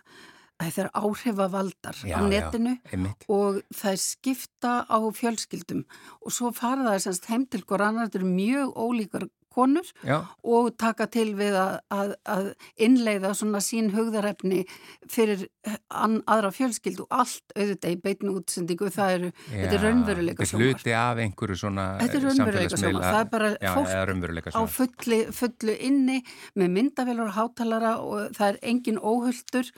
þær eru áhrifavaldar Já, á já. netinu Einmitt. og þær skipta á fjölskyldum og svo fara þær semst heim til hver annar, þetta eru mjög ólíkar konur Já, og taka til við að, að, að innleiða svona sín hugðarefni fyrir an, aðra fjölskyldu og allt auðvitað í beitnu útsendingu það eru, þetta er já, raunveruleika Þetta er hluti af einhverju svona er samfélagsmiðla- sjónvarp. Það er bara já, fólk á fulli, fullu inni með myndavelur og hátalara og það er engin óhulltur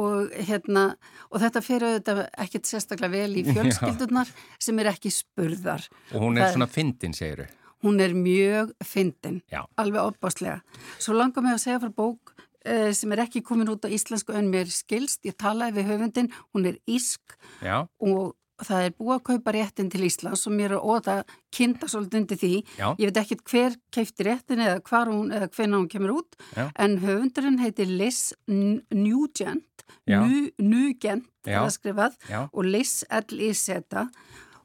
og hérna og þetta fyrir auðvitað ekkert sérstaklega vel í Já. fjölskyldunar sem er ekki spurðar. Og hún er Það- svona fyndin, segir þau. Hún er mjög fyndin, Já. alveg opbáslega. Svo langar mig að segja frá bók eh, sem er ekki komin út á íslensku en mér skilst, ég talaði við höfundin, hún er ísk Já, og það er búið að kaupa réttin til Íslands og mér er óta kynnta svolítið undir því. Já. Ég veit ekkit hver keifti réttin eða hún eða hvenna hún kemur út Já. en höfundurinn heitir Liz Nugent, Já. Nu- Nugent er það skrifað já, og Liz L.I.Z.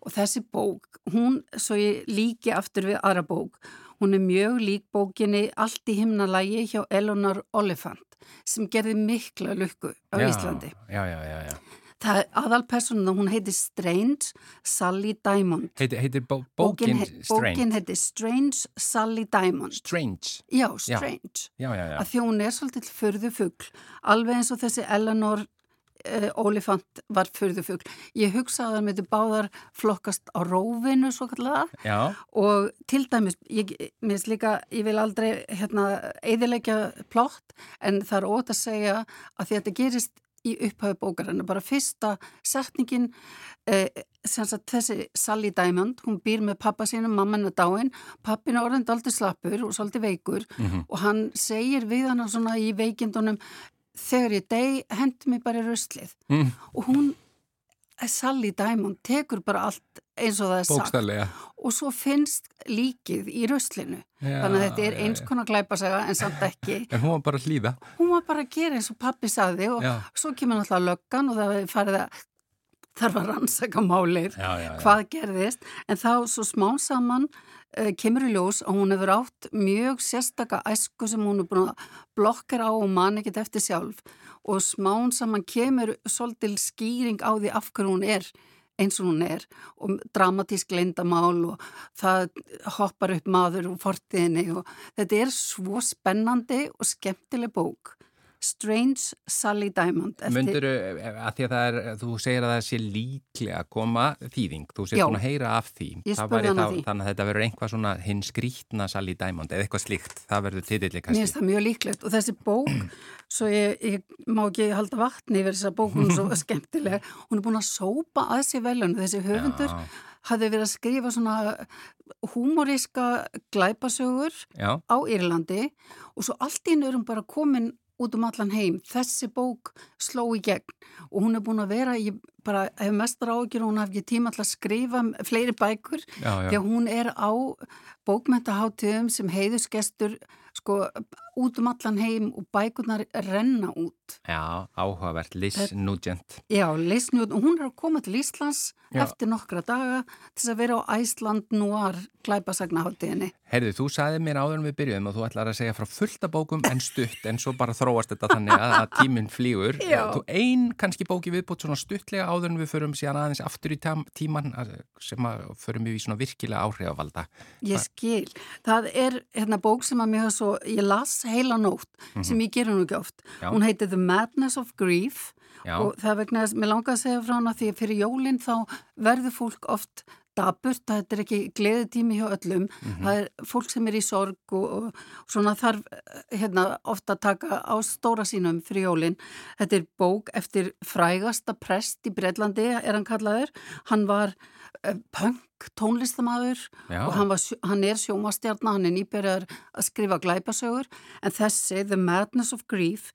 og þessi bók, hún, svo ég líki aftur við aðra bók, hún er mjög lík bókinni Allt í himnalægi hjá Eleanor Oliphant sem gerði mikla lukku á já, Íslandi. Já, já, já, já. Það er aðalpersonuna, hún heitir Strange Sally Diamond. Heitir, heitir bó, bókin, he- Strange? bókin heitir Strange Sally Diamond. Strange, Já, Já. Strange. já, já, já. Að því hún er svolítið fyrðu fugl. Alveg eins og þessi Eleanor uh, Oliphant var fyrðu fugl. Ég hugsaði að myndi báðar flokkast á rófinu svo kallega Já, og til dæmis, ég, mér líka, ég vil aldrei hérna eðilegja plott en það er ótt að segja að því að þetta gerist í upphafi bókarinnar, bara fyrsta setningin eh, sagt, þessi Sally Diamond, hún býr með pappa sínum, mamman er dáin, pappin er orðin aldrei slappur og svolítið veikur og hann segir við hana svona í veikindunum þegar ég deg, hendi mig bara í ruslið. Mm. og hún Sally Diamond tekur bara allt eins og það er sagt. Bókstallega. og svo finnst líkið í ruslinu. Já, þannig að þetta er eins konar glæpasaga en samt ekki. En hún var bara að hlýða. hún var bara að gera eins og pappi sagði og Já. svo kemur náttúrulega löggan og það farið að þarf að rannsaka málið Já, já, hvað gerðist. En þá svo smán saman uh, kemur í ljós að hún hefur átt mjög sérstaka æsku sem hún er búin að blokkar á og man ekkert eftir sjálf og smán saman kemur svolítil skýring á því af hverju hún er eins og hún er og dramatísk leindamál og það hoppar upp maður og fortiðinni og þetta er svo spennandi og skemmtileg bók Strange Sally Diamond eftir- Mundur, að því að það er, þú segir að það sé líklega að koma þýðing, þú Já. búin að heyra af því. Það þá- því. Þannig að þetta verður einhvað svona hinn skrítna Sally Diamond eða eitthvað slíkt, það verður titilli Mér kannski. finnst það mjög líklegt og þessi bók, svo ég, ég má ekki halda vatni yfir þessa bók, hún er svo skemmtileg, hún er búin að sópa að sér velun, þessi höfundur Já. hafði verið að skrifa svona húmoríska glæpasögur Já, á Írlandi og svo allt í hún bara komin út um allan heim. Þessi bók sló í gegn og hún er búin að vera, ég bara hef mestar ágjur og hún haf ekki tíma til að skrifa fleiri bækur já, já. því að hún er á bókmentaháttíðum sem heiðusgestur sko út um allan heim og bækurnar renna út. Já, áhugavert, Liz Nugent. Já, lesni út og hún er að koma til Íslands Já. eftir nokkra daga til þess að vera á Æsland Noir glæpasagnaháttíðinni. Heyrðu, þú sagði mér áður en við byrjuðum og þú ætlar að segja frá fullta bókum en stutt en svo bara þróast þetta þannig að, tíminn flýgur. Já. Þú ein kannski bóki viðbútt svona stuttlega áður en við förum síðan aðeins aftur í tíman sem að förum við í svona virkilega áhrifavaldar. Ég skil. Það er hérna bók sem að mér svo, ég las heila nótt sem ég gerir nú ekki oft. Mhm. Já. Hún heitir The Madness of Grief Já. og það er vegna þess, mér langar að segja frá hana því að fyrir jólinn þá verður fólk oft daburt, þetta er ekki gleðitími hjá öllum, Mhm. það er fólk sem er í sorg og, og svona þarf eh, hérna ofta að taka á stóra sínum fyrir jólinn. Þetta er bók eftir frægasta prest í Breitlandi er hann kallaður, hann var punk tónlistamaður Já. og hann, var, hann er sjómastjarnar, hann er nýbyrjar að skrifa glæpasögur en þessi, The Madness of Grief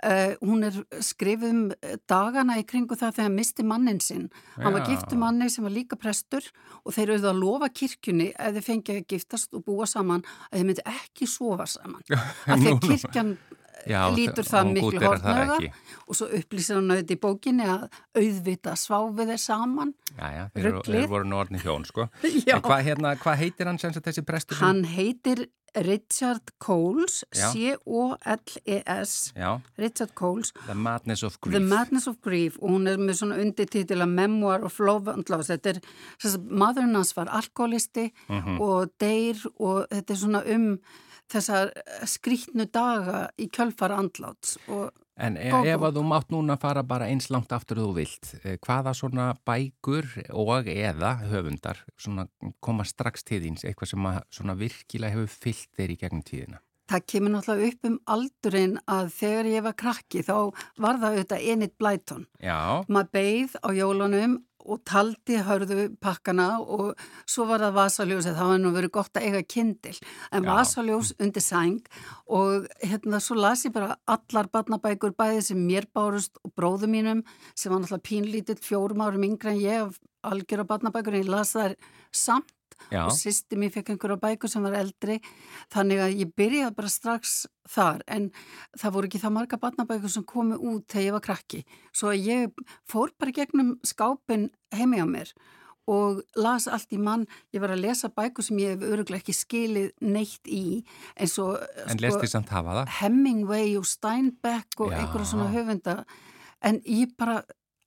Uh, hún er skrifið um eh, dagana í kringu það þegar hann misti mannin sinn. Hann var Já. giftu manni sem var líka prestur og þeir auðvitað að lofa kirkjunni ef þeir fengið að giftast og búa saman að þeir myndi ekki sofa saman. Af því að kirkjan Já, lítur og það miklu ekki. og svo upplýsir hann auðvitað í bókinni að auðvita sváfið þeir saman. Já, þeir, eru- voru nú orðni hjón, sko. En hvað hérna, hvað heitir hann sem þessi prestur? Hann heitir Richard Coles. C-O-L-E-S, Richard Coles, The Madness of Grief. The Madness of Grief og hún er með svona undirtitil að Memoir of Love and Loss. Þetta er, maðurinn hans var alkoholisti Mhm. og deyr og þetta er svona um þessar skrítnu daga í kjölfara andláts og En e Góð ef að þú mátt núna fara bara eins langt aftur þú vilt, eh, hvaða svona bækur og eða höfundar koma strax til þíns, eitthvað sem virkilega hefur fyllt þeir í gegnum tíðina? það kemur náttúrulega upp um aldurinn að þegar ég var krakki þá var það auðvitað Enid Blyton. Já, maður beigð á jólunum og taldi hörðu pakkana og svo var það vasaljós eða það var nú verið gott að eiga kindil en Já. vasaljós undir sæng og hérna svo las ég bara allar barnabækur bæði sem mér bárust og bróðu mínum sem var náttúrulega pínlítill fjórum árum yngre en ég algjör á barnabækur en ég las þær samt já, og sýsti mér fekk einhverja bækur sem var eldri þannig að ég byrjaði bara strax þar en það voru ekki það marga barnabækur sem komu út þegar ég var krakki. Svo að ég fór bara gegnum skápin heimi á mér og las allt í mann, ég var að lesa bækur sem ég hef öruglega ekki skilið neitt í eins og en sko? Hemingway og Steinbeck og Já. einhverja svona höfunda. En ég bara,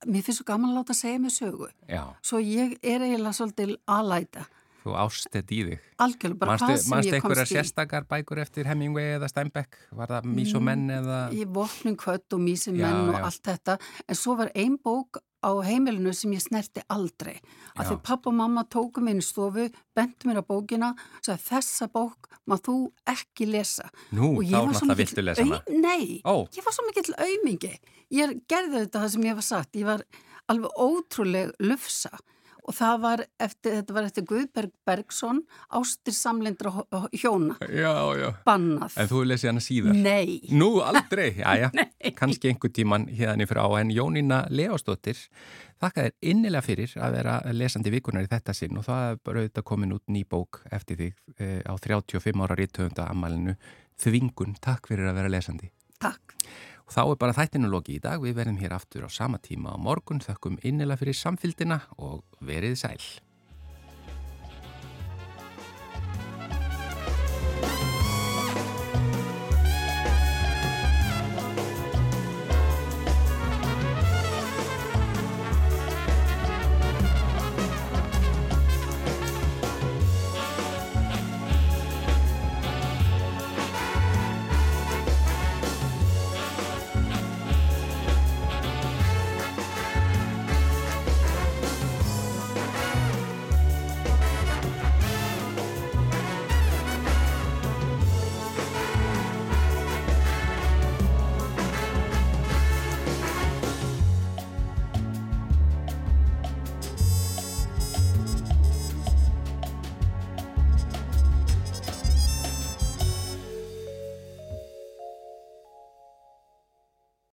mér finnst svo gaman að láta segja mig sögu. Já, svo ég er eiginlega svolítið aðlæta þú ást þetta í þig. algjörlega, bara Manstu, hvað sem manstu ég einhverja komst í sérstakar bækur eftir Hemingway eða Steinbeck? Var það Mís og menn eða? í vopnum kvött og mísi Já, menn og já. allt þetta en svo var ein bók á heimilinu sem ég snerti aldrei. Já. því pappa og mamma tóku mér í stofu, bentu mér á bókina, sagði þessa bók má þú ekki lesa. Nú, Og ég þá náttúrulega viltu lesa hana. Nei, Ó. ég var svo mikill aumingi. Ég gerði þetta það sem ég var sagt. Ég var alveg ótrúleg lufsa og það var eftir, þetta var eftir Guðberg Bergson, ástir samlindra hjóna, Já, já. bannað. En þú lesið hana síðar? Nei. Nú, aldrei, já, já, kannski einhver tíman hérna frá, en Jónína Leostóttir, þakka þér innilega fyrir að vera lesandi vikunar í þetta sinn og það er bara auðvitað komin út ný bók eftir þig e, á 35 ára rítöfunda ammælinu Þvingun, takk fyrir að vera lesandi. Takk. Þá er bara þættinu loki í dag, við verðum hér aftur á sama tíma á morgun, þökkum innilega fyrir samfylgdina og verið sæl.